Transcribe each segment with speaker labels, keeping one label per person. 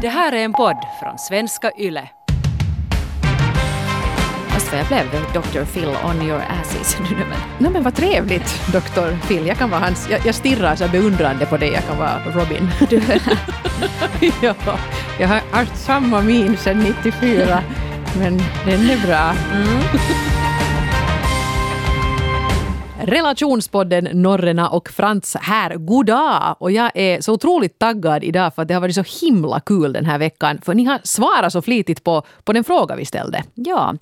Speaker 1: Det här är en podd från svenska YLE.
Speaker 2: Fast jag blev Dr. Phil on your asses nu men.
Speaker 3: No, men vad trevligt, Dr. Phil. Jag kan vara hans... Jag, jag stirrar så beundrande på dig. Jag kan vara Robin.
Speaker 2: Du,
Speaker 3: ja, jag har haft samma min sedan 94, men den är bra. Relationspodden Norrena och Frans här. God dag! Och jag är så otroligt taggad idag för att det har varit så himla kul den här veckan. För ni har svarat så flitigt på, på den fråga vi ställde.
Speaker 2: ja,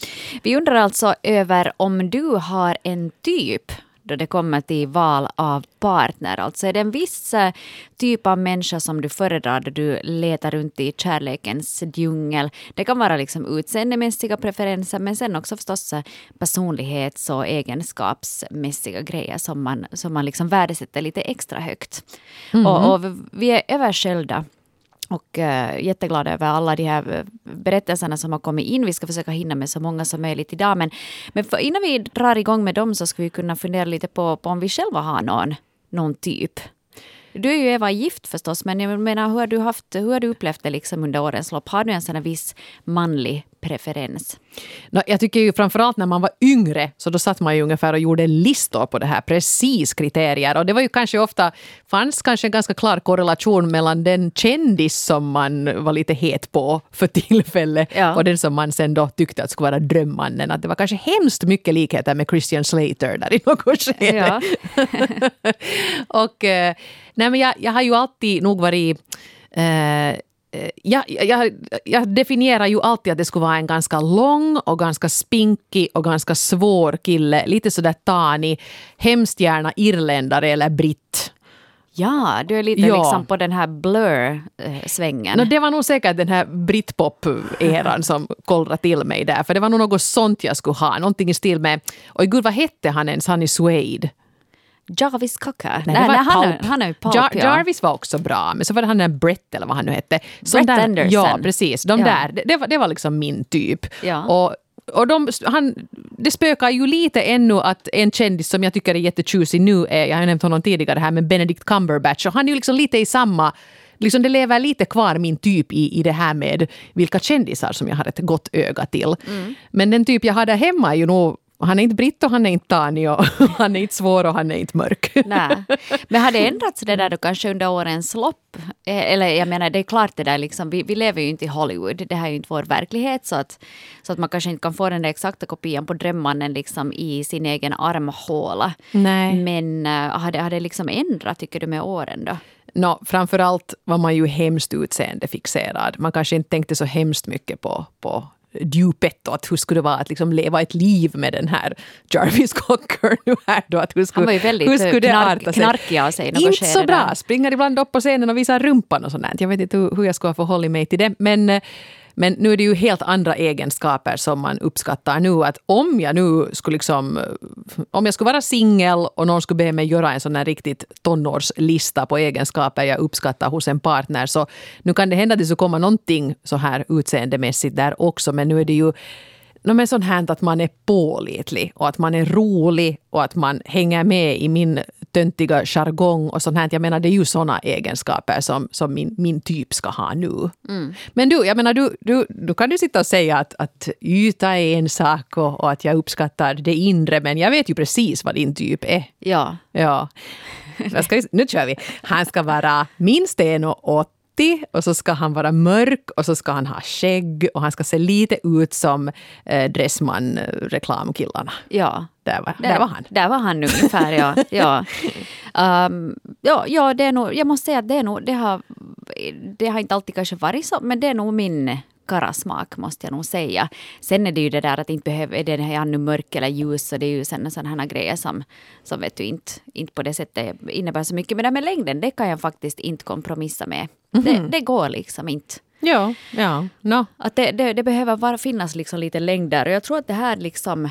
Speaker 2: vi undrar alltså över om du har en typ då det kommer till val av partner. Alltså är det en viss eh, typ av människa som du föredrar då du letar runt i kärlekens djungel. Det kan vara liksom utseendemässiga preferenser men sen också förstås eh, personlighets och egenskapsmässiga grejer som man, som man liksom värdesätter lite extra högt. Och, och vi är översköljda och äh, jätteglad över alla de här eh, berättelserna som har kommit in. Vi ska försöka hinna med så många som möjligt idag. Men, men för, innan vi drar igång med dem så ska vi kunna fundera lite på, på om vi själva har någon, någon typ. Du är ju Eva gift förstås, men jag menar, hur, har du haft, hur har du upplevt det liksom under årens lopp? Har du en sån här viss manlig preferens?
Speaker 3: No, jag tycker ju framförallt när man var yngre, så då satt man ju ungefär och gjorde listor på det här, precis kriterier. Och det var ju kanske ofta, fanns kanske en ganska klar korrelation mellan den kändis som man var lite het på för tillfället
Speaker 2: Ja.
Speaker 3: och den som man sen då tyckte att skulle vara drömmannen. Att det var kanske hemskt mycket likheter med Christian Slater där i något skede.
Speaker 2: Ja.
Speaker 3: och eh, nej men jag, jag har ju alltid nog varit eh, eh, jag, jag, jag definierar ju alltid att det skulle vara en ganska lång och ganska spinkig och ganska svår kille. Lite sådär tanig. Hemskt gärna irländare eller britt.
Speaker 2: Ja, du är lite
Speaker 3: Ja.
Speaker 2: liksom på den här blur-svängen.
Speaker 3: No, det var nog säkert den här britpop-eran som kollrade till mig där. För det var nog något sånt jag skulle ha. Någonting i stil med... Oj gud, vad hette han ens? Han i Suede.
Speaker 2: Jarvis Cocker?
Speaker 3: Nej, det var
Speaker 2: han, han är ju Pulp,
Speaker 3: Jar-
Speaker 2: ja.
Speaker 3: Jarvis var också bra, men så var det han där Brett eller vad han nu hette.
Speaker 2: Brett
Speaker 3: där,
Speaker 2: Anderson.
Speaker 3: Ja, precis. De
Speaker 2: Ja.
Speaker 3: där, det, var, det var liksom min typ.
Speaker 2: Ja.
Speaker 3: Och, och de, han, det spökar ju lite ännu att en kändis som jag tycker är jättetjusig nu är, jag har nämnt honom tidigare här, men Benedict Cumberbatch. Och han är ju liksom lite i samma Liksom det lever lite kvar min typ i, i det här med vilka kändisar som jag har ett gott öga till.
Speaker 2: Mm.
Speaker 3: Men den typ jag har där hemma är ju nog han är inte britt och han är inte tanig och han är inte svår och han är inte mörk.
Speaker 2: Nej. Men har det ändrats det där då kanske under årens lopp? Eh, Eller jag menar, det är klart det där liksom, vi, vi lever ju inte i Hollywood, det här är ju inte vår verklighet så att, så att man kanske inte kan få den där exakta kopian på drömmannen liksom i sin egen armhåla.
Speaker 3: Nej.
Speaker 2: Men uh, har, det, har det liksom ändrat tycker du med åren då?
Speaker 3: No, framförallt var man ju hemskt utseendefixerad. Man kanske inte tänkte så hemskt mycket på, på djupet och att hur skulle det vara att liksom leva ett liv med den här Jarvis Cocker nu här då? Att hur skulle,
Speaker 2: Han var ju väldigt
Speaker 3: hur skulle det
Speaker 2: knark-
Speaker 3: arta sig?
Speaker 2: knarkig av sig
Speaker 3: Inte så bra.
Speaker 2: där.
Speaker 3: Springer ibland upp på scenen och visar rumpan och sånt. där. Jag vet inte hur, hur jag skulle ha förhållit mig till det. Men, eh, men nu är det ju helt andra egenskaper som man uppskattar nu. Att om jag nu skulle liksom, eh, om jag skulle vara singel och någon skulle be mig göra en sån här riktigt tonårslista på egenskaper jag uppskattar hos en partner så nu kan det hända att det skulle komma någonting så här utseendemässigt där också men nu är det ju No, men sånt här att man är pålitlig och att man är rolig och att man hänger med i min töntiga jargong och sånt här. Jag menar, det är ju såna egenskaper som, som min, min typ ska ha nu. Men du, jag menar, du, du, du kan ju sitta och säga att, att yta är en sak och, och att jag uppskattar det inre, men jag vet ju precis vad din typ är.
Speaker 2: Ja.
Speaker 3: Ja. Ska, nu kör vi. Han ska vara minst 1,80 och så ska han vara mörk och så ska han ha skägg och han ska se lite ut som eh, Dressman-reklamkillarna.
Speaker 2: Ja.
Speaker 3: Där var, där var han.
Speaker 2: Där var han ungefär, ja. ja. Um, ja, ja det är nog, jag måste säga att det, är nog, det, har, det har inte alltid kanske varit så, men det är nog min karasmak måste jag nog säga. Sen är det ju det där att inte behöver, är det är han nu mörk eller ljus så det är ju sen sådana här grejer som, som vet du inte, inte på det sättet innebär så mycket. Men det här med längden, det kan jag faktiskt inte kompromissa med. Det, det går liksom inte.
Speaker 3: Ja, ja. No.
Speaker 2: Att det, det, det behöver bara finnas liksom lite längd där. Och jag tror att det här liksom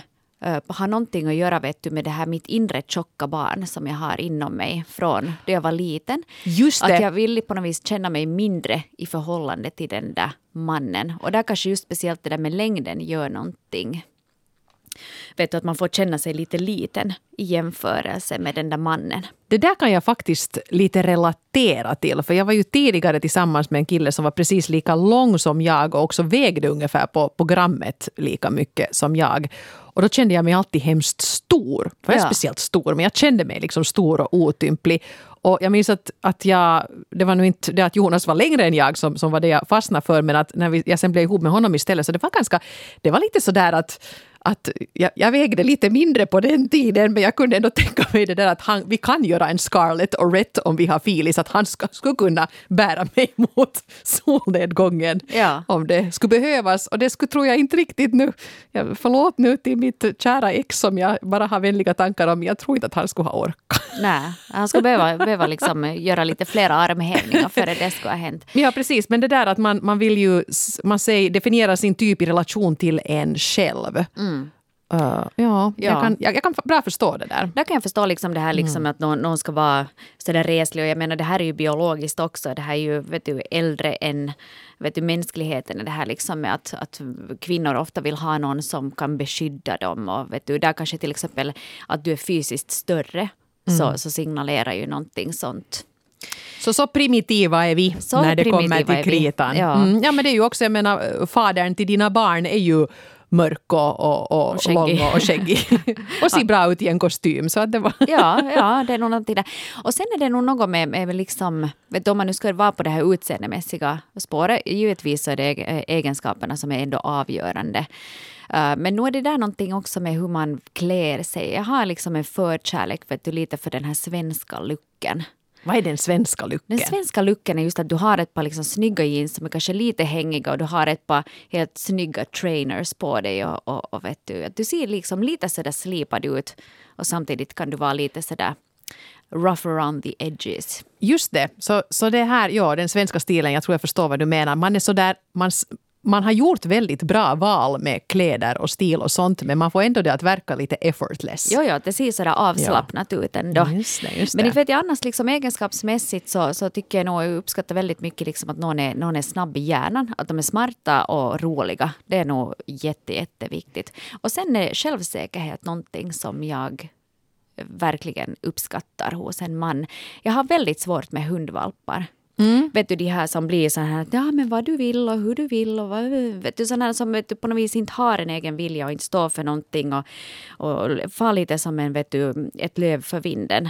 Speaker 2: har någonting att göra vet du, med det här mitt inre tjocka barn som jag har inom mig från då jag var liten.
Speaker 3: Just det.
Speaker 2: Att jag vill på något vis känna mig mindre i förhållande till den där mannen. Och där kanske just speciellt det där med längden gör någonting. vet du, att man får känna sig lite liten i jämförelse med den där mannen.
Speaker 3: Det där kan jag faktiskt lite relatera till. För jag var ju tidigare tillsammans med en kille som var precis lika lång som jag och också vägde ungefär på, på grammet lika mycket som jag. Och då kände jag mig alltid hemskt stor. För jag är
Speaker 2: Ja.
Speaker 3: speciellt stor, men jag kände mig liksom stor och otymplig. Och jag minns att, att jag, det var nog inte det att Jonas var längre än jag som, som var det jag fastnade för, men att när vi, jag sen blev ihop med honom istället, så det var ganska, det var lite sådär att att jag, jag vägde lite mindre på den tiden, men jag kunde ändå tänka mig det där att han, vi kan göra en Scarlett och Rhett om vi har filis, att han ska, skulle kunna bära mig mot solnedgången
Speaker 2: Ja.
Speaker 3: om det skulle behövas. Och det skulle, tror jag inte riktigt nu, jag, förlåt nu till mitt kära ex som jag bara har vänliga tankar om, jag tror inte att han skulle ha orkat.
Speaker 2: Nej, han skulle behöva, behöva liksom göra lite fler armhävningar före det skulle ha hänt.
Speaker 3: Ja, precis. Men det där att man, man vill ju man säger, definiera sin typ i relation till en själv. Uh, ja,
Speaker 2: Ja.
Speaker 3: Jag, kan, jag, jag kan bra förstå det där.
Speaker 2: Där kan jag förstå liksom det här liksom att någon, någon ska vara sådär reslig och jag menar det här är ju biologiskt också. Det här är ju vet du, äldre än vet du, mänskligheten. Det här liksom med att, att kvinnor ofta vill ha någon som kan beskydda dem. Och vet du, där kanske till exempel att du är fysiskt större så, så signalerar ju någonting sånt.
Speaker 3: Så så primitiva är vi
Speaker 2: Så
Speaker 3: när det kommer till kritan.
Speaker 2: Ja.
Speaker 3: Mm, ja, men det är ju också, jag menar, fadern till dina barn är ju mörk och, och, och,
Speaker 2: Och
Speaker 3: lång och skäggig. och ser bra ut i en kostym. Så att det var...
Speaker 2: Ja, ja, det är nog någonting där. Och sen är det nog något med, med liksom, vet du, om man nu ska vara på det här utseendemässiga spåret, givetvis så är det eg- egenskaperna som är ändå avgörande. Uh, men nu är det där någonting också med hur man klär sig. Jag har liksom en förkärlek vet du, lite för den här svenska looken.
Speaker 3: Vad är den svenska
Speaker 2: Den
Speaker 3: lycken?
Speaker 2: svenska looken är just att du har ett par liksom snygga jeans som är kanske lite hängiga och du har ett par helt snygga trainers på dig och, och, och vet du, att du ser liksom lite sådär slipad ut och samtidigt kan du vara lite sådär rough around the edges.
Speaker 3: Just det. Så, så det här, ja, den svenska stilen, jag tror jag förstår vad du menar. Man är så där, man, man har gjort väldigt bra val med kläder och stil och sånt, men man får ändå det att verka lite effortless.
Speaker 2: Jo, jo, det ser sådär avslappnat ut ändå.
Speaker 3: Just det, just
Speaker 2: Men
Speaker 3: det.
Speaker 2: inte vet jag annars liksom egenskapsmässigt så, så tycker jag nog jag uppskattar väldigt mycket liksom att någon är, någon är snabb i hjärnan, att de är smarta och roliga. Det är nog jätte, jätteviktigt. Och sen är självsäkerhet någonting som jag verkligen uppskattar hos en man. Jag har väldigt svårt med hundvalpar. Vet du de här som blir så här, ja men vad du vill och hur du vill och vad, vet du sådana som vet du, på något vis inte har en egen vilja och inte står för någonting och, och far lite som en, vet du, ett löv för vinden.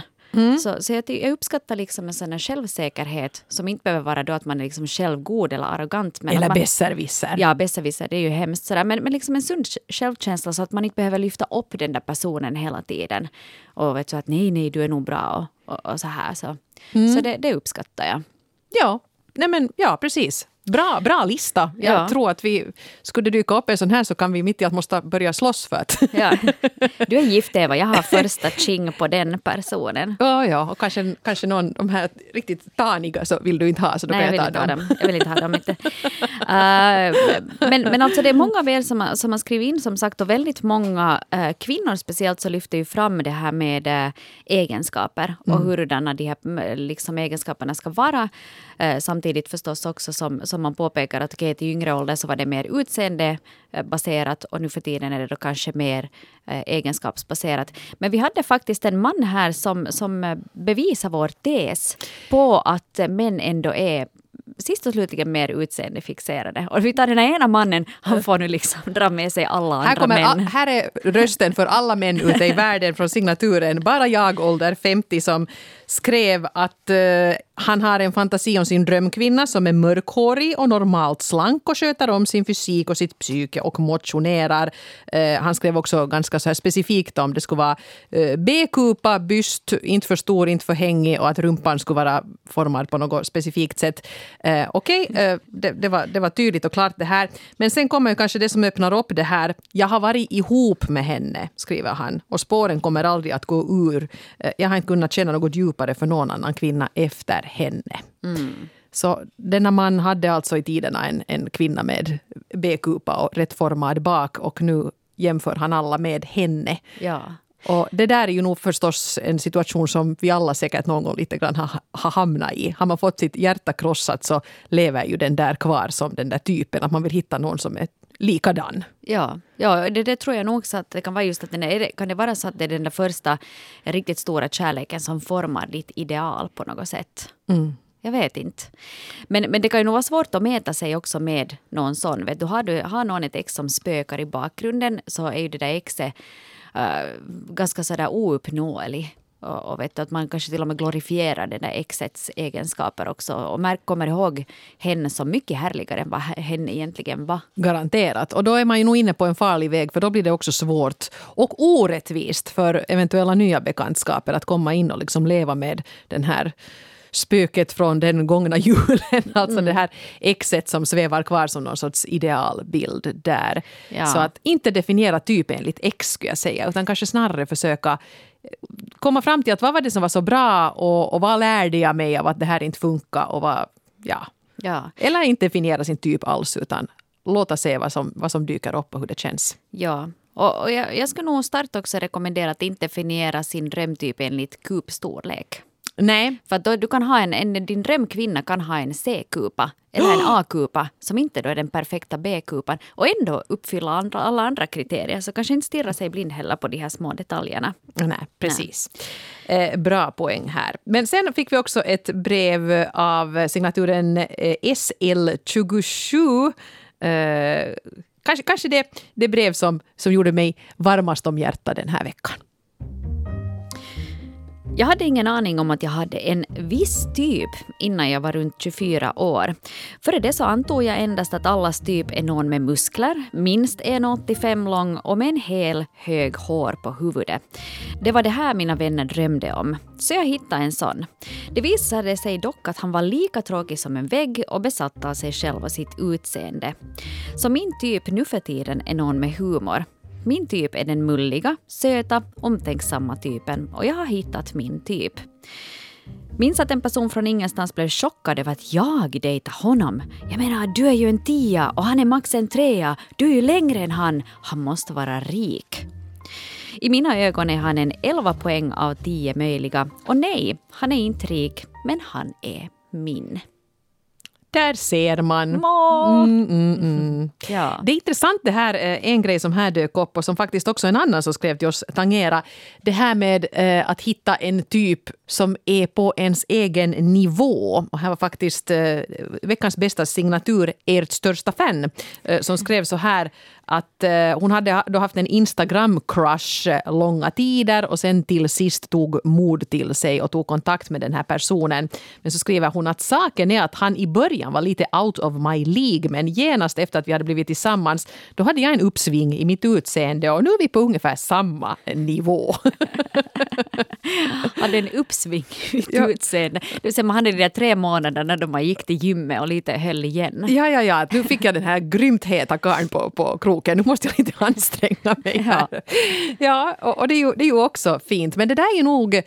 Speaker 2: Så, så jag, jag uppskattar liksom en sån här självsäkerhet som inte behöver vara då att man är liksom självgod eller arrogant. Men
Speaker 3: Eller besserwisser.
Speaker 2: Ja, besserwisser, det är ju hemskt sådär. Men, men liksom en sund självkänsla så att man inte behöver lyfta upp den där personen hela tiden. Och vet så att nej, nej, du är nog bra och, och, och så här. Så, så det, det uppskattar jag.
Speaker 3: Ja, nej men, ja precis. Bra, bra lista. Jag
Speaker 2: Ja.
Speaker 3: tror att vi, skulle dyka upp en sån här så kan vi mitt i att måste börja slåss för att
Speaker 2: Ja. Du är gift Eva, jag har första ching på den personen.
Speaker 3: Ja, ja, och kanske, kanske någon, de här riktigt taniga så vill du inte ha, så då
Speaker 2: Nej, jag
Speaker 3: kan
Speaker 2: vill
Speaker 3: jag ta dem.
Speaker 2: dem. Jag vill inte ha dem. Inte. Uh, men, men alltså det är många av er som, har- som har skrivit in som sagt och väldigt många eh, kvinnor speciellt så lyfter ju fram det här med eh, egenskaper och hurudana de här mm, liksom, egenskaperna ska vara. Samtidigt förstås också som, som som man påpekar att okay, till yngre ålder så var det mer utseendebaserat eh, och nu för tiden är det då kanske mer eh, egenskapsbaserat. Men vi hade faktiskt en man här som, som eh, bevisar vår tes på att män ändå är sist och slutligen mer utseendefixerade. Och vi tar den här ena mannen, han får nu liksom dra med sig alla andra
Speaker 3: Här, kommer,
Speaker 2: män.
Speaker 3: a- här är rösten för alla män ute i världen från signaturen. Bara jag, ålder 50, som skrev att eh, han har en fantasi om sin drömkvinna som är mörkhårig och normalt slank och sköter om sin fysik och sitt psyke och motionerar. Eh, han skrev också ganska så här specifikt om det skulle vara eh, B-kupa, byst, inte för stor, inte för hängig och att rumpan skulle vara formad på något specifikt sätt. Eh, Okej, eh, det, det, var, det var tydligt och klart det här. Men sen kommer ju kanske det som öppnar upp det här. Jag har varit ihop med henne, skriver han. Och spåren kommer aldrig att gå ur. Eh, jag har inte kunnat känna något djupare för någon annan kvinna efter henne. Så denna man hade alltså i tiderna en, en kvinna med B-kupa och rättformad bak och nu jämför han alla med henne.
Speaker 2: Ja.
Speaker 3: Och det där är ju nog förstås en situation som vi alla säkert någon gång lite grann har, har hamnat i. Har man fått sitt hjärta krossat så lever ju den där kvar som den där typen. Att man vill hitta någon som är likadan.
Speaker 2: Ja, ja det, det tror jag nog också att det kan vara just att den är, kan det vara så att det är den där första riktigt stora kärleken som formar ditt ideal på något sätt?
Speaker 3: Mm.
Speaker 2: Jag vet inte. Men, men det kan ju nog vara svårt att mäta sig också med någon sån. Vet du, har, du, har någon ett ex som spökar i bakgrunden så är ju det där exet uh, ganska sådär ouppnåelig. Och, och vet du, att man kanske till och med glorifierar den där exets egenskaper också. Och Mark kommer ihåg henne som mycket härligare än vad hen egentligen var.
Speaker 3: Garanterat. Och då är man ju nog inne på en farlig väg för då blir det också svårt och orättvist för eventuella nya bekantskaper att komma in och liksom leva med den här spöket från den gångna julen. Alltså mm. det här exet som svävar kvar som någon sorts idealbild där. Ja. Så att inte definiera typ enligt ex skulle jag säga, utan kanske snarare försöka komma fram till att vad var det som var så bra och, och vad lärde jag mig av att det här inte funkar och vad, ja.
Speaker 2: ja.
Speaker 3: Eller inte definiera sin typ alls utan låta se vad som, vad som dyker upp och hur det känns.
Speaker 2: Ja, och, och jag, jag skulle nog starkt också rekommendera att inte definiera sin drömtyp enligt kupstorlek.
Speaker 3: Nej.
Speaker 2: För då, du kan ha en, en, din drömkvinna kan ha en C-kupa eller en A-kupa som inte då är den perfekta B-kupan och ändå uppfylla andra, alla andra kriterier. Så kanske inte stirra sig blind heller på de här små detaljerna.
Speaker 3: Nej, precis. Nej. Eh, bra poäng här. Men sen fick vi också ett brev av signaturen eh, SL27. Eh, kanske kanske det, det brev som, som gjorde mig varmast om hjärtat den här veckan.
Speaker 2: Jag hade ingen aning om att jag hade en viss typ innan jag var runt 24 år. Före det så antog jag endast att allas typ är någon med muskler, minst 1,85 lång och med en hel hög hår på huvudet. Det var det här mina vänner drömde om, så jag hittade en sån. Det visade sig dock att han var lika tråkig som en vägg och besatt av sig själv och sitt utseende. Så min typ nu för tiden är någon med humor. Min typ är den mulliga, söta, omtänksamma typen och jag har hittat min typ. Minns att en person från ingenstans blev chockad över att jag dejtar honom. Jag menar, du är ju en tia och han är max en trea. Du är ju längre än han. Han måste vara rik. I mina ögon är han en 11 poäng av 10 möjliga. Och nej, han är inte rik, men han är min.
Speaker 3: Där ser man.
Speaker 2: Mm, mm,
Speaker 3: mm. Ja. Det är intressant det här, eh, en grej som här dök upp och som faktiskt också en annan som skrev till oss tangera. Det här med eh, att hitta en typ som är på ens egen nivå. Och här var faktiskt eh, veckans bästa signatur, ert största fan, eh, som skrev så här att eh, hon hade då haft en Instagram-crush eh, långa tider och sen till sist tog mod till sig och tog kontakt med den här personen. Men så skriver hon att saken är att han i början var lite out of my League men genast efter att vi hade blivit tillsammans då hade jag en uppsving i mitt utseende och nu är vi på ungefär samma nivå.
Speaker 2: hade en uppsving i mitt ja. utseende. Det vill säga man hade de där tre månaderna då man gick till gymmet och lite höll igen.
Speaker 3: Ja, ja, ja. Nu fick jag den här grymt heta karln på, på kroken. Nu måste jag lite anstränga mig. Här. Ja, ja och, och det, är ju, det är ju också fint. Men det där är ju nog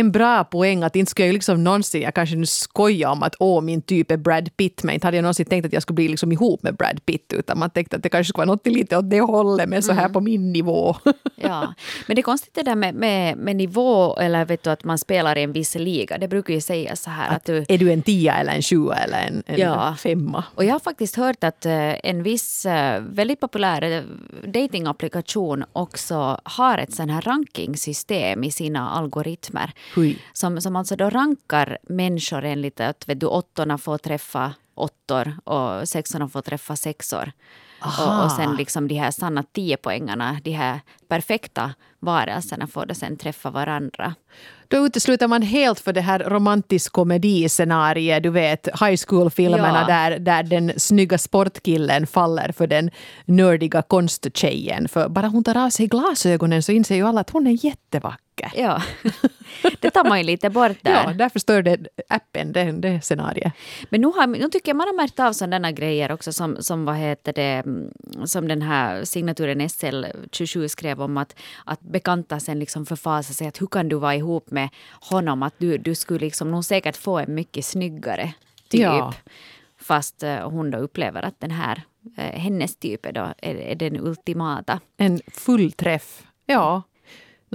Speaker 3: en bra poäng att inte skulle jag liksom någonsin, jag kanske nu skojar om att åh min typ är Brad Pitt, men inte hade jag någonsin tänkt att jag skulle bli liksom ihop med Brad Pitt, utan man tänkte att det kanske skulle vara något lite åt det hållet, men så här mm. på min nivå.
Speaker 2: ja, men det är konstigt det där med, med, med nivå, eller vet du att man spelar i en viss liga, det brukar ju säga så här att, att du...
Speaker 3: Är du en tia eller en sjua eller en, en ja. femma?
Speaker 2: Och jag har faktiskt hört att eh, en viss eh, väldigt populär eh, datingapplikation också har ett sån här rankingsystem i sina algoritmer.
Speaker 3: Hui.
Speaker 2: Som, som alltså då rankar människor enligt att vet du, åttorna får träffa åttor och sexorna får träffa sexor. Och, och, sen liksom de här sanna tiopoängarna, de här perfekta varelserna får då sen träffa varandra.
Speaker 3: Då utesluter man helt för det här romantisk komediscenariet, du vet high school-filmerna ja. där, där den snygga sportkillen faller för den nördiga konsttjejen. För bara hon tar av sig glasögonen så inser ju alla att hon är jättevacker mycket.
Speaker 2: Ja, det tar man ju lite bort där.
Speaker 3: Ja, därför stör det appen, det, det scenariet.
Speaker 2: Men nu, har, nu tycker jag man har märkt av sådana grejer också som, som, vad heter det, som den här signaturen SL27 skrev om att, att bekanta sen liksom förfasa sig att hur kan du vara ihop med honom? Att du, du skulle liksom nog säkert få en mycket snyggare typ. Ja. Fast eh, hon då upplever att den här, eh, hennes typ är, då, är, den ultimata.
Speaker 3: En fullträff. Ja,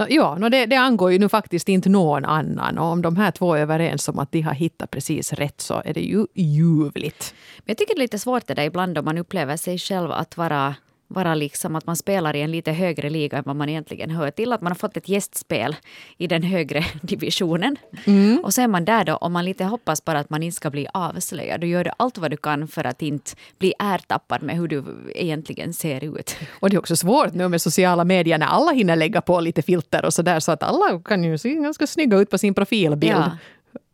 Speaker 3: ja, no det, det angår ju nu faktiskt inte någon annan. Och om de här två är överens om att de har hittat precis rätt så är det ju ljuvligt.
Speaker 2: Men jag tycker det är lite svårt det där ibland om man upplever sig själv att vara vara liksom att man spelar i en lite högre liga än vad man egentligen hör till. Att man har fått ett gästspel i den högre divisionen. Mm. Och så är man där då och man lite hoppas bara att man inte ska bli avslöjad. Du gör allt vad du kan för att inte bli ärtappad med hur du egentligen ser ut.
Speaker 3: Och det är också svårt nu med sociala medier när alla hinner lägga på lite filter och sådär så att alla kan ju se ganska snygga ut på sin profilbild. Ja.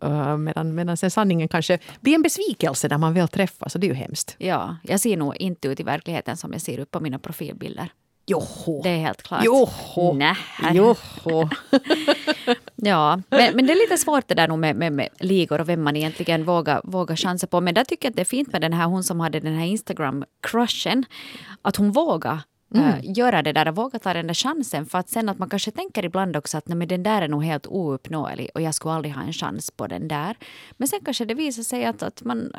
Speaker 3: Uh, medan, medan sen sanningen kanske blir en besvikelse när man väl träffas. Och det är ju hemskt.
Speaker 2: Ja, jag ser nog inte ut i verkligheten som jag ser ut på mina profilbilder.
Speaker 3: Joho.
Speaker 2: Det är helt klart.
Speaker 3: Joho.
Speaker 2: Nej.
Speaker 3: Joho.
Speaker 2: ja, men, men det är lite svårt det där med, med, med ligor och vem man egentligen vågar, vågar chansa på. Men där tycker jag att det är fint med den här hon som hade den här Instagram-crushen. Att hon vågar Mm. Uh, göra det där våga ta den där chansen. För att sen att man kanske tänker ibland också att nej, men den där är nog helt ouppnåelig och jag skulle aldrig ha en chans på den där. Men sen kanske det visar sig att, att man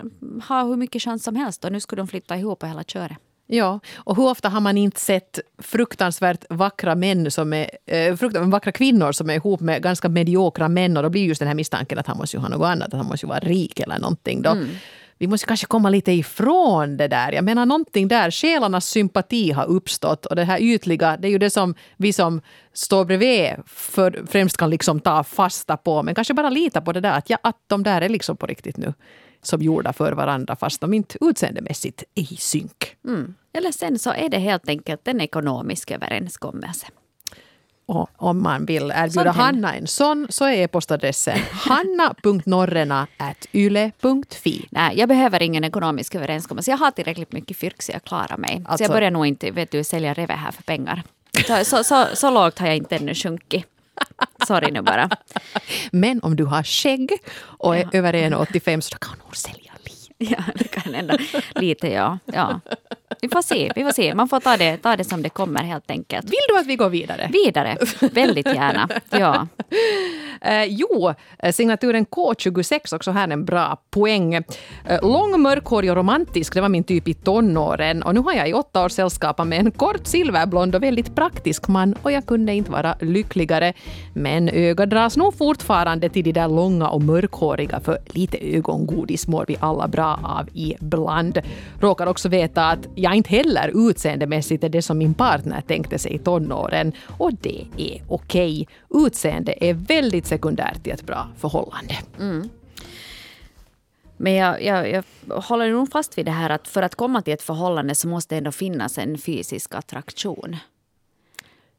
Speaker 2: har hur mycket chans som helst och nu skulle de flytta ihop och hela köret.
Speaker 3: Ja, och hur ofta har man inte sett fruktansvärt vackra män som är, eh, fruktansvärt vackra kvinnor som är ihop med ganska mediokra män och då blir just den här misstanken att han måste ju ha något annat, att han måste ju vara rik eller någonting. Då. Mm vi måste kanske komma lite ifrån det där. Jag menar någonting där, själarnas sympati har uppstått och det här ytliga, det är ju det som vi som står bredvid för, främst kan liksom ta fasta på. Men kanske bara lita på det där att, ja, att de där är liksom på riktigt nu som gjorda för varandra fast de inte utseendemässigt är i synk.
Speaker 2: Mm. Eller sen så är det helt enkelt en ekonomisk överenskommelse.
Speaker 3: Och om man vill erbjuda Hanna en sån så är e-postadressen hanna.norrena.yle.fi.
Speaker 2: Nej, jag behöver ingen ekonomisk överenskommelse. Jag har tillräckligt mycket fyrk så jag klarar mig. Alltså, så jag alltså- börjar nog inte vet du, sälja reve här för pengar. Så, så, så, så lågt har jag inte ännu sjunkit. Sorry nu bara.
Speaker 3: Men om du har skägg och är ja. över 1,85 så kan du nog sälja lite.
Speaker 2: Ja, det kan hända. Lite ja. ja. Vi får se, vi får se. Man får ta det, ta det som det kommer helt enkelt.
Speaker 3: Vill du att vi går vidare?
Speaker 2: Vidare, väldigt gärna. Ja.
Speaker 3: Eh, jo, eh, signaturen K26, också här en bra poäng. Eh, lång, mörkhårig och romantisk, det var min typ i tonåren. Och nu har jag i åtta år sällskapat med en kort silverblond och väldigt praktisk man och jag kunde inte vara lyckligare. Men ögat dras nog fortfarande till de där långa och mörkhåriga för lite ögongodis mår vi alla bra av ibland. Råkar också veta att jag inte heller utseendemässigt är det som min partner tänkte sig i tonåren. Och det är okej. Okay. Utseende är väldigt sekundärt i ett bra förhållande.
Speaker 2: Mm. Men jag, jag, jag, håller nog fast vid det här att för att komma till ett förhållande så måste det ändå finnas en fysisk attraktion.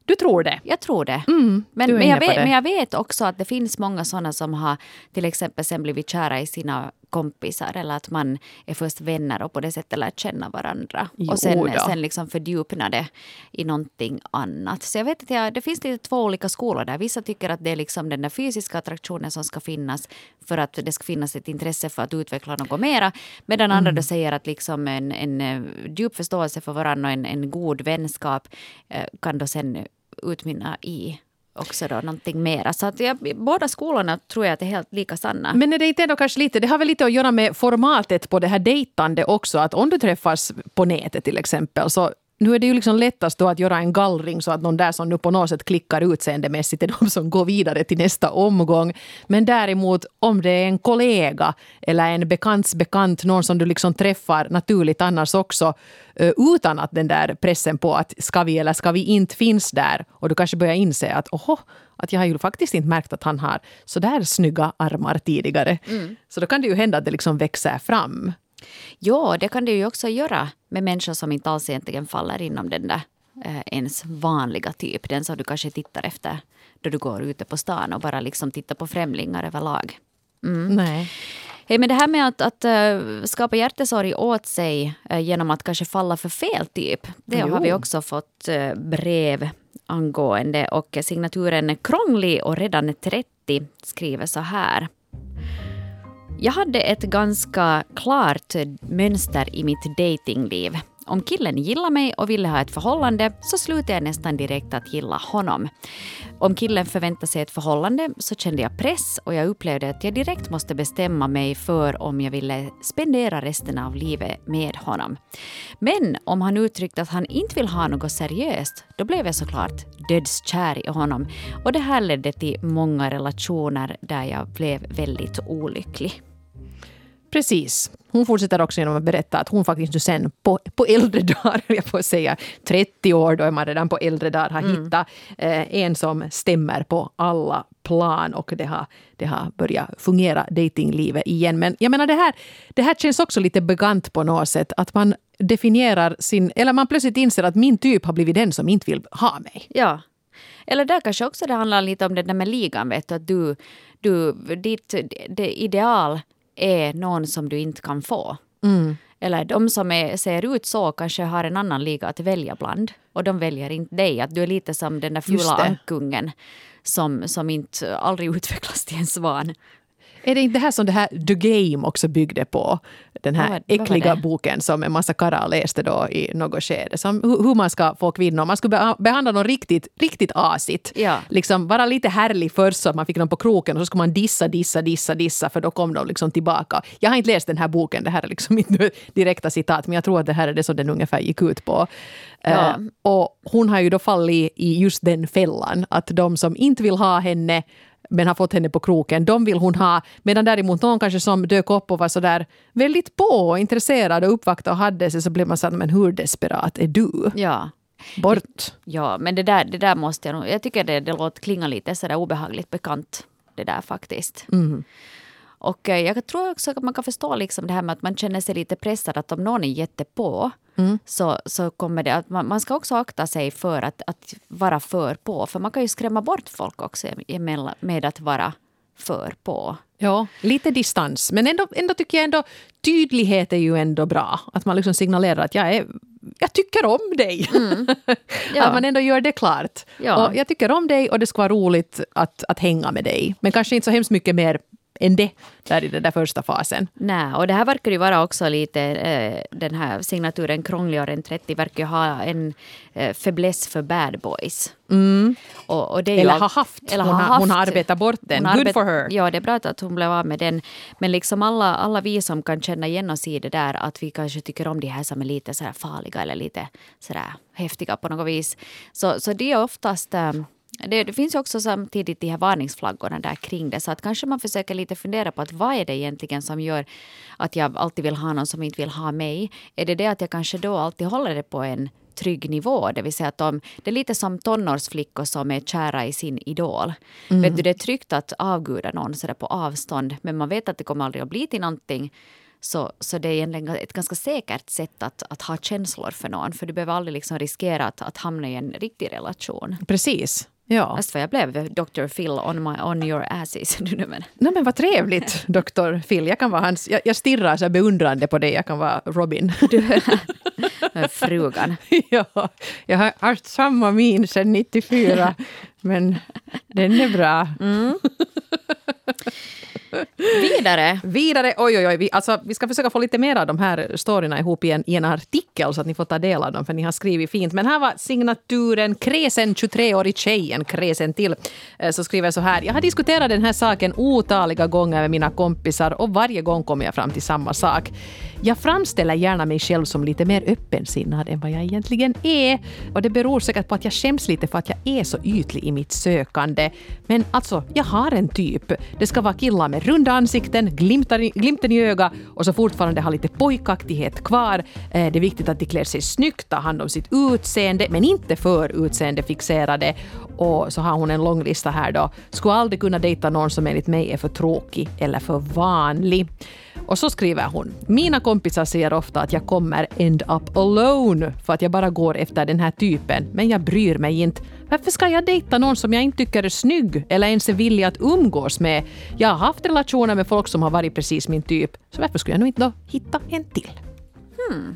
Speaker 3: Du tror det?
Speaker 2: Jag tror det.
Speaker 3: Mm,
Speaker 2: men, men, jag vet, men jag vet också att det finns många sådana som har till exempel sen blivit kära i sina kompisar eller att man är först vänner och på det sättet lär känna varandra. Jo, och sen, sen liksom fördjupna det i någonting annat. Så jag vet att jag, det finns lite två olika skolor där. Vissa tycker att det är liksom den där fysiska attraktionen som ska finnas för att det ska finnas ett intresse för att utveckla något mera. Medan mm. andra då säger att liksom en, en eh, djup förståelse för varandra och en, en god vänskap eh, kan då sen utmynna i också då någonting mera. Så att jag, båda skolorna tror jag att är helt lika sanna.
Speaker 3: Men är det inte ändå kanske lite, det har väl lite att göra med formatet på det här dejtande också. Att om du träffas på nätet till exempel så nu är det ju liksom lättast då att göra en gallring så att de där som nu på något sätt klickar utseendemässigt är de som går vidare till nästa omgång. Men däremot om det är en kollega eller en bekants bekant, någon som du liksom träffar naturligt annars också eh, utan att den där pressen på att ska vi eller ska vi inte finns där och du kanske börjar inse att oho, att jag har ju faktiskt inte märkt att han har så där snygga armar tidigare. Mm. Så då kan det ju hända att det liksom växer fram.
Speaker 2: Ja, det kan det ju också göra med människor som inte alls egentligen faller inom den där eh, ens vanliga typ. Den som du kanske tittar efter då du går ute på stan och bara liksom tittar på främlingar överlag.
Speaker 3: Mm. Nej.
Speaker 2: Men det här med att, att uh, skapa hjärtesorg åt sig uh, genom att kanske falla för fel typ. Det jo. har vi också fått brev angående. Och signaturen Krånglig och redan 30 skriver så här. Jag hade ett ganska klart mönster i mitt datingliv om killen gillar mig och ville ha ett förhållande så slutade jag nästan direkt att gilla honom. Om killen förväntade sig ett förhållande så kände jag press och jag upplevde att jag direkt måste bestämma mig för om jag ville spendera resten av livet med honom. Men om han uttryckte att han inte vill ha något seriöst, då blev jag såklart dödskär i honom. Och det här ledde till många relationer där jag blev väldigt olycklig.
Speaker 3: Precis. Hon fortsätter också genom att berätta att hon faktiskt sen på, på äldre dagar, jag får säga 30 år, då är man redan på äldre dagar, har mm. hittat eh, en som stämmer på alla plan och det har, det har börjat fungera, datinglivet igen. Men jag menar det här, det här känns också lite begant på något sätt, att man definierar sin, eller man plötsligt inser att min typ har blivit den som inte vill ha mig.
Speaker 2: Ja. Eller där kanske också det handlar lite om det där med ligan, vet du, att du, du ditt det ideal är någon som du inte kan få. Mm. Eller de som är, ser ut så kanske har en annan liga att välja bland. Och de väljer inte dig. Att du är lite som den där fula ankungen som, som inte aldrig utvecklas till en svan.
Speaker 3: Är det inte det här som det här The Game också byggde på? Den här vad, äckliga vad boken som en massa karlar läste då i något skede. Som hur man ska få kvinnor. Man skulle behandla dem riktigt, riktigt asigt. Ja. Liksom vara lite härlig först så att man fick dem på kroken och så skulle man dissa, dissa, dissa, dissa för då kom de liksom tillbaka. Jag har inte läst den här boken, det här är liksom inte direkta citat men jag tror att det här är det som den ungefär gick ut på. Ja. Uh, och hon har ju då fallit i just den fällan att de som inte vill ha henne men har fått henne på kroken. De vill hon ha. Medan däremot någon kanske som dök upp och var så där väldigt på och intresserad och uppvaktade och hade sig så blev man så men hur desperat är du?
Speaker 2: Ja.
Speaker 3: Bort.
Speaker 2: Ja, men det där, det där måste jag nog... Jag tycker det, det låter klinga lite sådär obehagligt bekant. Det där faktiskt. Mm. Och eh, jag tror också att man kan förstå liksom det här med att man känner sig lite pressad att om någon är jättepå mm. så, så kommer det att man, man, ska också akta sig för att, att vara för på. För man kan ju skrämma bort folk också med att vara för på.
Speaker 3: Ja, lite distans. Men ändå, ändå tycker jag ändå tydlighet är ju ändå bra. Att man liksom signalerar att jag är jag tycker om dig. Mm. Ja. att man ändå gör det klart. Ja. Och jag tycker om dig och det ska vara roligt att, att hänga med dig. Men kanske inte så hemskt mycket mer än det där i den där första fasen.
Speaker 2: Nej, och det här verkar ju vara också lite, eh, den här signaturen krångligare än 30 verkar ju ha en eh, fäbless för bad boys.
Speaker 3: Mm. Och, och eller har haft. Eller hon, har, haft. hon har arbetat bort den. Good arbet, for her.
Speaker 2: Ja, det är bra att hon blev av med den. Men liksom alla, alla vi som kan känna igen oss i det där att vi kanske tycker om de här som är lite så farliga eller lite så häftiga på något vis. Så, så det är oftast um, det, det, finns också samtidigt de här varningsflaggorna där kring det. Så att kanske man försöker lite fundera på att vad är det egentligen som gör att jag alltid vill ha någon som inte vill ha mig? Är det det att jag kanske då alltid håller det på en trygg nivå. Det vill säga att de, det är lite som tonårsflickor som är kära i sin idol. Mm. Vet du, det är tryggt att avguda någon sådär på avstånd men man vet att det kommer aldrig att bli till någonting. Så, så det är egentligen ett ganska säkert sätt att, att ha känslor för någon. För du behöver aldrig liksom riskera att, att hamna i en riktig relation.
Speaker 3: Precis. Ja.
Speaker 2: Fast vad jag blev Dr. Phil on, my, on your asses. men.
Speaker 3: Nej, men vad trevligt, Dr. Phil. Jag, kan vara hans, jag, jag stirrar så beundrande på dig. Jag kan vara Robin. Du,
Speaker 2: frugan.
Speaker 3: ja, jag har haft samma min sedan 94. Men den är bra. Mm.
Speaker 2: Vidare.
Speaker 3: Vidare. Oj, oj, oj. Vi, alltså, vi ska försöka få lite mer av de här storyna ihop i en, i en artikel så att ni får ta del av dem, för ni har skrivit fint. Men här var signaturen Kresen, 23-årig tjejen, Kresen till, som så skriver så här. Jag har diskuterat den här saken otaliga gånger med mina kompisar och varje gång kommer jag fram till samma sak. Jag framställer gärna mig själv som lite mer öppensinnad än vad jag egentligen är. Och det beror säkert på att jag skäms lite för att jag är så ytlig i mitt sökande. Men alltså, jag har en typ. Det ska vara killar med runda ansikten, glimtar, glimten i ögat och så fortfarande ha lite pojkaktighet kvar. Eh, det är viktigt att de klär sig snyggt, tar hand om sitt utseende, men inte för utseendefixerade. Och så har hon en lång lista här då. Skulle aldrig kunna dejta någon som enligt mig är för tråkig eller för vanlig. Och så skriver hon. Mina kompisar säger ofta att jag kommer end up alone för att jag bara går efter den här typen, men jag bryr mig inte. Varför ska jag dejta någon som jag inte tycker är snygg eller ens är villig att umgås med? Jag har haft relationer med folk som har varit precis min typ, så varför skulle jag nu inte då hitta en till?
Speaker 2: Hmm.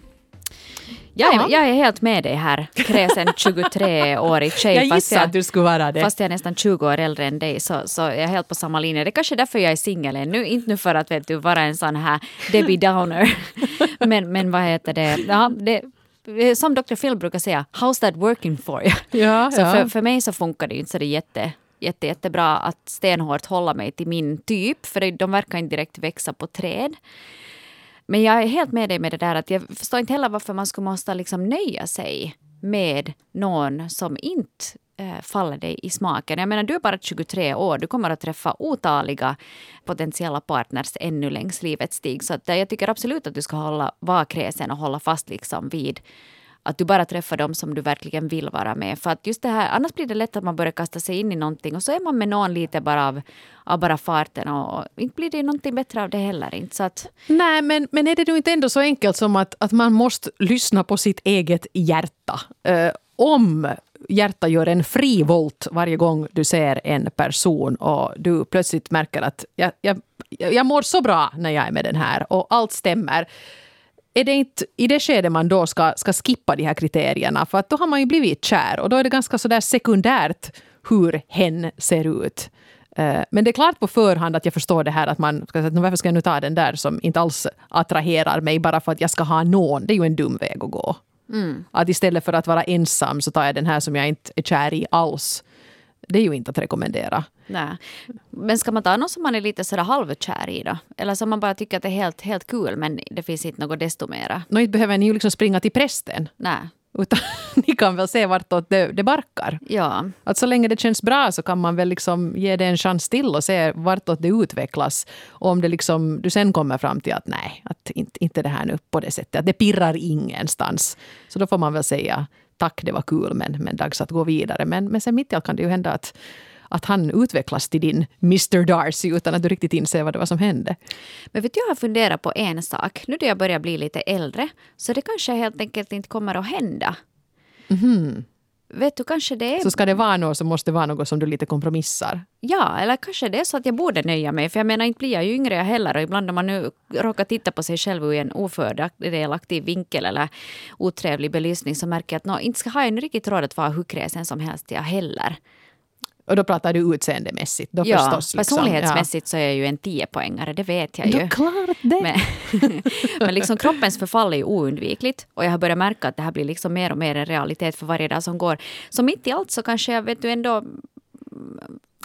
Speaker 2: Jag är, jag är helt med dig här, kräsen 23-årig tjej.
Speaker 3: Jag gissade att du skulle vara det.
Speaker 2: Fast jag är nästan 20 år äldre än dig så, så jag är helt på samma linje. Det är kanske därför jag är singel ännu. Inte nu för att vet du, vara en sån här Debbie Downer. men, men vad heter det? Ja, det som Dr. Phil brukar säga, how's that working for you?
Speaker 3: Ja,
Speaker 2: Så
Speaker 3: ja.
Speaker 2: för, för mig så funkar det ju inte så det är jätte, jätte, jättebra att stenhårt hålla mig till min typ, för de verkar inte direkt växa på träd. Men jag är helt med dig med det där att jag förstår inte heller varför man skulle måste liksom nöja sig med någon som inte eh, faller dig i smaken. Jag menar, du är bara 23 år, du kommer att träffa otaliga potentiella partners ännu längs livets stig. Så att, jag tycker absolut att du ska hålla, vara kräsen och hålla fast liksom vid att du bara träffar dem som du verkligen vill vara med. För att just det här, annars blir det lätt att man börjar kasta sig in i någonting och så är man med någon lite bara av, av bara farten och, och inte blir det någonting bättre av det heller. Inte. Så att,
Speaker 3: Nej, men, men är det nu inte ändå så enkelt som att, att man måste lyssna på sitt eget hjärta? Eh, om hjärtat gör en fri volt varje gång du ser en person och du plötsligt märker att jag, jag, jag mår så bra när jag är med den här och allt stämmer. Är det inte i det skedet man då ska, ska skippa de här kriterierna? För att då har man ju blivit kär och då är det ganska sådär sekundärt hur hen ser ut. Eh, Men det är klart på förhand att jag förstår det här att man ska säga, "Nå, varför ska jag nu ta den där som inte alls attraherar mig bara för att jag ska ha någon. Det är ju en dum väg att gå. Att istället för att vara ensam så tar jag den här som jag inte är kär i alls. Det är ju inte att rekommendera.
Speaker 2: nej. Men ska man ta någon som man är lite sådär halvkär i då? Eller som man bara tycker att det är helt, helt kul men det finns inte något desto mera?
Speaker 3: Nå, inte behöver ni ju liksom springa till prästen.
Speaker 2: Nej.
Speaker 3: Utan ni kan väl se vartåt det, det barkar.
Speaker 2: Ja.
Speaker 3: Att så länge det känns bra så kan man väl liksom ge det en chans till och se vartåt det utvecklas. Och om det liksom, du sen kommer fram till att nej, att inte, inte det här nu på det sättet. Att det pirrar ingenstans. Så då får man väl säga tack, det var kul men, men dags att gå vidare. Men, men sen mitt i allt kan det ju hända att, att han utvecklas till din Mr Darcy utan att du riktigt inser vad det var som hände.
Speaker 2: Men vet du, jag har funderat på en sak. Nu när jag börjar bli lite äldre så det kanske helt enkelt inte kommer att hända. Vet du, kanske det är...
Speaker 3: Så ska det vara något så måste det vara något som du lite kompromissar.
Speaker 2: Ja, eller kanske det är så att jag borde nöja mig. För jag menar, inte blir jag ju yngre jag heller. Och ibland om man nu råkar titta på sig själv ur en ofördelaktig vinkel eller otrevlig belysning så märker jag att nå, inte ska ha jag riktigt råd att vara hur kräsen som helst jag heller.
Speaker 3: Och då pratar du utseendemässigt. Då
Speaker 2: Ja,
Speaker 3: förstås, liksom.
Speaker 2: personlighetsmässigt så är jag ju en tiopoängare, det vet jag
Speaker 3: Ja.
Speaker 2: ju.
Speaker 3: Då klart det.
Speaker 2: Men, men liksom kroppens förfall är ju oundvikligt och jag har börjat märka att det här blir liksom mer och mer en realitet för varje dag som går. Så mitt i allt så kanske jag vet du ändå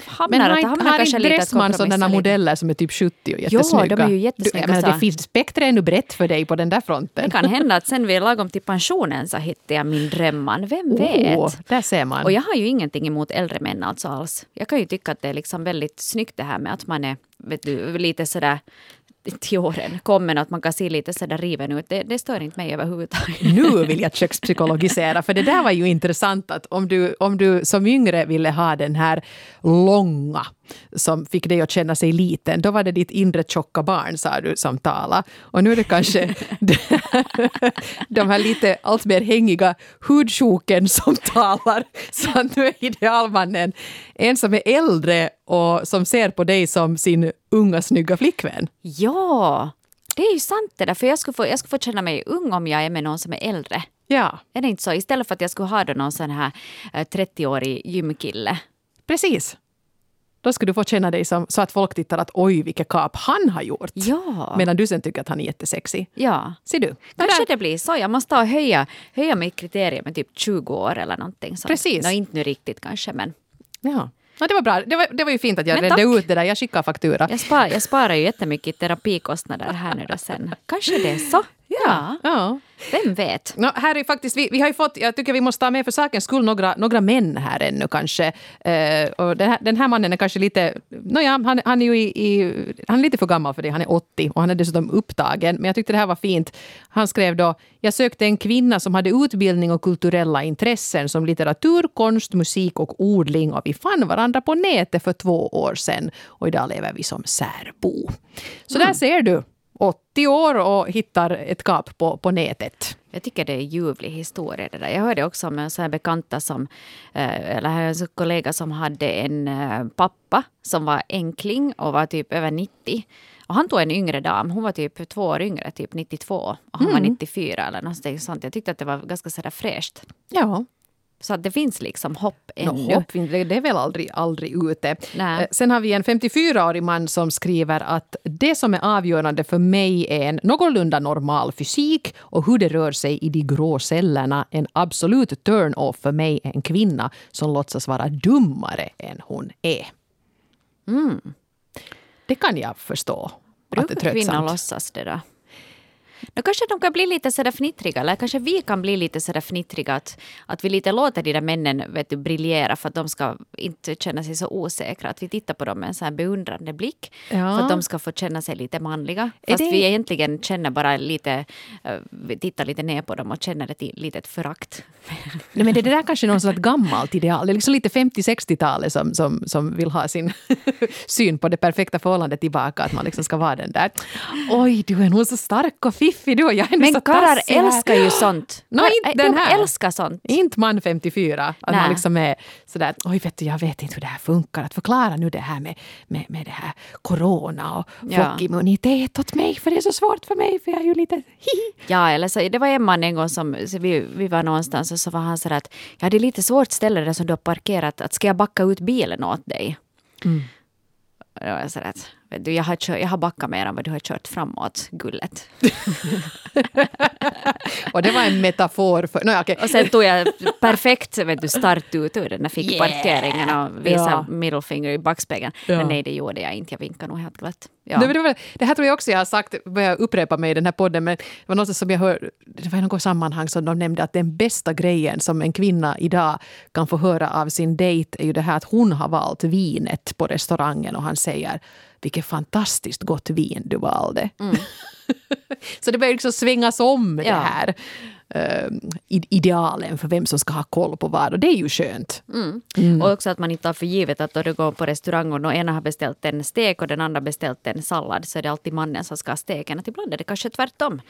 Speaker 2: hamnar,
Speaker 3: Men har
Speaker 2: att,
Speaker 3: inte,
Speaker 2: hamnar
Speaker 3: har
Speaker 2: kanske
Speaker 3: inte Dressman sådana modeller som är typ 70 och
Speaker 2: Jo,
Speaker 3: jättesnygga?
Speaker 2: de är ju
Speaker 3: Du,
Speaker 2: jättesnygga,
Speaker 3: jag menar, det finns spektrat ännu brett för dig på den där fronten.
Speaker 2: Det kan hända att sen vid lagom till pensionen så hittar jag min drömman. Vem vet?
Speaker 3: Oh, där ser man.
Speaker 2: Och jag har ju ingenting emot äldre män alltså alls. Jag kan ju tycka att det är liksom väldigt snyggt det här med att man är vet du, lite sådär till åren kommen att man kan se lite sådär riven ut. Det, det stör inte mig överhuvudtaget.
Speaker 3: nu vill jag kökspsykologisera, för det där var ju intressant att om du, om du som yngre ville ha den här långa som fick dig att känna sig liten, då var det ditt inre tjocka barn, sa du, som talade. Och nu är det kanske de här lite allt mer hängiga hudsjoken som talar. Så nu är idealmannen en som är äldre och som ser på dig som sin unga snygga flickvän.
Speaker 2: Ja, det är ju sant det där. För jag skulle, få, jag skulle få känna mig ung om jag är med någon som är äldre.
Speaker 3: Ja,
Speaker 2: Är det inte så? Istället för att jag skulle ha då någon sån här eh, 30-årig gymkille.
Speaker 3: precis. Då ska du få känna dig som, så att folk tittar att oj, vilket kap han har gjort.
Speaker 2: Ja.
Speaker 3: Medan du sen tycker att han är jättesexig.
Speaker 2: ja.
Speaker 3: Ser du?
Speaker 2: Kanske
Speaker 3: Det
Speaker 2: blir så. Jag måste ta höja, höja mitt kriterium med typ 20 år eller någonting. sånt.
Speaker 3: Precis.
Speaker 2: Nå, inte nu riktigt kanske, men
Speaker 3: Ja. Ja, det var bra. Det var, det var ju fint att jag redde ut det där. Jag skickar faktura.
Speaker 2: jag, spar, jag sparar ju jättemycket terapikostnader här nu då sen. Kanske det är så. Ja,
Speaker 3: Ja.
Speaker 2: vem vet?
Speaker 3: No, här är faktiskt, vi, vi har ju fått, jag tycker vi måste ta med för sakens skull några, några män här ännu kanske. Eh, och den, här, den här mannen är kanske lite, nåja, han, han är ju i, i, han är lite för gammal för det, han är 80 och han är dessutom upptagen. Men jag tyckte det här var fint. Han skrev då, jag sökte en kvinna som hade utbildning och kulturella intressen som litteratur, konst, musik och odling och vi fann varandra på nätet för två år sedan och idag lever vi som särbo. Så där ser du. 80 år och hittar ett kap på, på nätet.
Speaker 2: Jag tycker det är en ljuvlig historia det där. Jag hörde också om en sån bekanta som, eh, eller en kollega som hade en eh, pappa som var enkling och var typ över 90. Och han tog en yngre dam, hon var typ två år yngre, typ 92. Och han var 94 eller någonting sånt. Jag tyckte att det var ganska sådär fräscht.
Speaker 3: Ja.
Speaker 2: Så att det finns liksom hopp ännu.
Speaker 3: No, hopp, det, är väl aldrig, aldrig ute.
Speaker 2: Nej.
Speaker 3: Eh, Sen har vi en 54-årig man som skriver att det som är avgörande för mig är en någorlunda normal fysik och hur det rör sig i de grå cellerna. En absolut turn-off för mig är en kvinna som låtsas vara dummare än hon är. Det kan jag förstå. att det är
Speaker 2: Brukar kvinnor låtsas det då? Då kanske de kan bli lite sådär fnittriga, eller kanske vi kan bli lite sådär fnittriga att, att vi lite låter de där männen vet du, briljera för att de ska inte känna sig så osäkra. Att vi tittar på dem med en sån här beundrande blick
Speaker 3: Ja.
Speaker 2: för att de ska få känna sig lite manliga. Fast
Speaker 3: det-
Speaker 2: vi egentligen känner bara lite, vi tittar lite ner på dem och känner ett litet förakt.
Speaker 3: Nej, men det där kanske är någon slags gammalt ideal. Det är liksom lite 50-60-talet som, som, som vill ha sin syn på det perfekta förhållandet tillbaka. Att man liksom ska vara den där. Oj, du är nog så stark och fiffig du och jag är
Speaker 2: Men
Speaker 3: så
Speaker 2: karlar
Speaker 3: tassig här."
Speaker 2: älskar ju sånt. Kar-
Speaker 3: inte den
Speaker 2: de
Speaker 3: här.
Speaker 2: älskar sånt.
Speaker 3: Inte man 54. Att
Speaker 2: Nej.
Speaker 3: man liksom är sådär, oj vet du, jag vet inte hur det här funkar. Att förklara nu det här med, med, med det här corona och
Speaker 2: Ja.
Speaker 3: flockimmunitet åt mig. För det är så svårt för mig, för jag är ju lite hihi.
Speaker 2: Ja, eller så, det var en man en gång som vi, vi var någonstans och så var han så att ja, det är lite svårt ställe där som du har parkerat. Att ska jag backa ut bilen åt dig? Och då var jag så att, du, jag har, kört, jag har backat mer än vad du har kört framåt, gullet.
Speaker 3: Och det var en metafor för... No, okay.
Speaker 2: Och sen tog jag perfekt vet du, start ut ur den där fickparkeringen och visade
Speaker 3: Ja.
Speaker 2: middle finger i backspegeln.
Speaker 3: Ja.
Speaker 2: Men nej, det gjorde jag inte. Jag vinkade nog helt glatt. Ja.
Speaker 3: Det, det, här tror jag också jag har sagt, börjar upprepa mig i den här podden, men det var något som jag hör, det var i något sammanhang som de nämnde att den bästa grejen som en kvinna idag kan få höra av sin dejt är ju det här att hon har valt vinet på restaurangen och han säger vilket fantastiskt gott vin du valde. Så det börjar liksom svängas om det
Speaker 2: Ja.
Speaker 3: här eh, i- idealen för vem som ska ha koll på vad och det är ju skönt.
Speaker 2: Och också att man inte tar för givet att då du går på restaurang och den ena har beställt en stek och den andra beställt en sallad så är det alltid mannen som ska ha steken. Att ibland är det kanske tvärtom.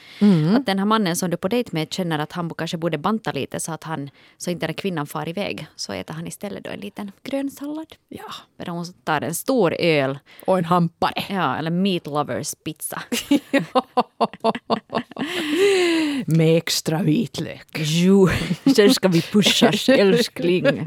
Speaker 2: Att den här mannen som du är på dejt med känner att han kanske borde banta lite så att han så inte den kvinnan far iväg. Så äter han istället då en liten grön sallad.
Speaker 3: Ja.
Speaker 2: Medan hon tar en stor öl,
Speaker 3: Och en hampare.
Speaker 2: ja, eller meat lovers pizza.
Speaker 3: Med extra vitlök.
Speaker 2: Jo, sen ska vi pusha älskling.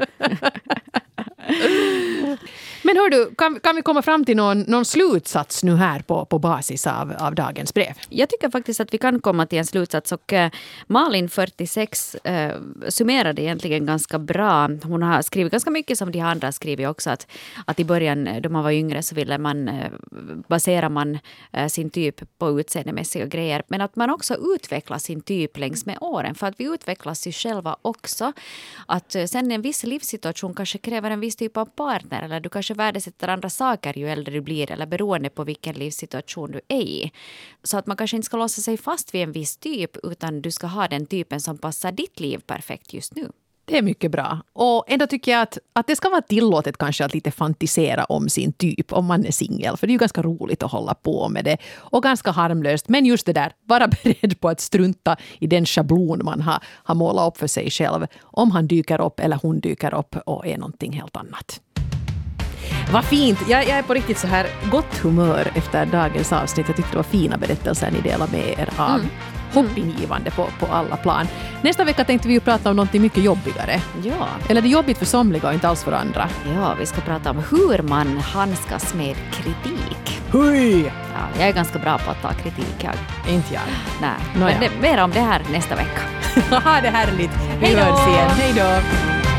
Speaker 3: Men hör du, kan, kan vi komma fram till någon, någon slutsats nu här på, på basis av, av dagens brev?
Speaker 2: Jag tycker faktiskt att vi kan komma till en slutsats och eh, Malin, 46, eh, summerade egentligen ganska bra. Hon har skrivit ganska mycket som de andra har skrivit också. Att, att i början eh, då man var yngre så ville man, eh, baserar man eh, sin typ på utseendemässiga grejer. Men att man också utvecklar sin typ längs med åren. För att vi utvecklas ju själva också. Att eh, sen en viss livssituation kanske kräver en viss typ av partner. Eller du kanske värdesätter andra saker ju äldre du blir. Eller beroende på vilken livssituation du är i. Så att man kanske inte ska låsa sig fast vid en viss typ. Utan du ska ha den typen som passar ditt liv perfekt just nu.
Speaker 3: Det är mycket bra. Och ändå tycker jag att, att det ska vara tillåtet kanske att lite fantisera om sin typ om man är singel. För det är ju ganska roligt att hålla på med det. Och ganska harmlöst. Men just det där, vara beredd på att strunta i den schablon man har, har målat upp för sig själv. Om han dyker upp eller hon dyker upp och är någonting helt annat. Vad fint! Jag, jag är på riktigt så här gott humör efter dagens avsnitt. Jag tyckte det var fina berättelser ni delade med er av. Hoppingivande på, på alla plan. Nästa vecka tänkte vi ju prata om någonting mycket jobbigare.
Speaker 2: Ja.
Speaker 3: Eller det är jobbigt för somliga och inte alls för andra.
Speaker 2: Ja, vi ska prata om hur man handskas med kritik.
Speaker 3: Hui!
Speaker 2: Ja, jag är ganska bra på att ta kritik. Jag.
Speaker 3: Inte jag.
Speaker 2: Nej.
Speaker 3: Nåja.
Speaker 2: Men det, mer om det här nästa vecka.
Speaker 3: Ha det härligt! Vi
Speaker 2: Hej då!
Speaker 3: hörs igen. Hej då!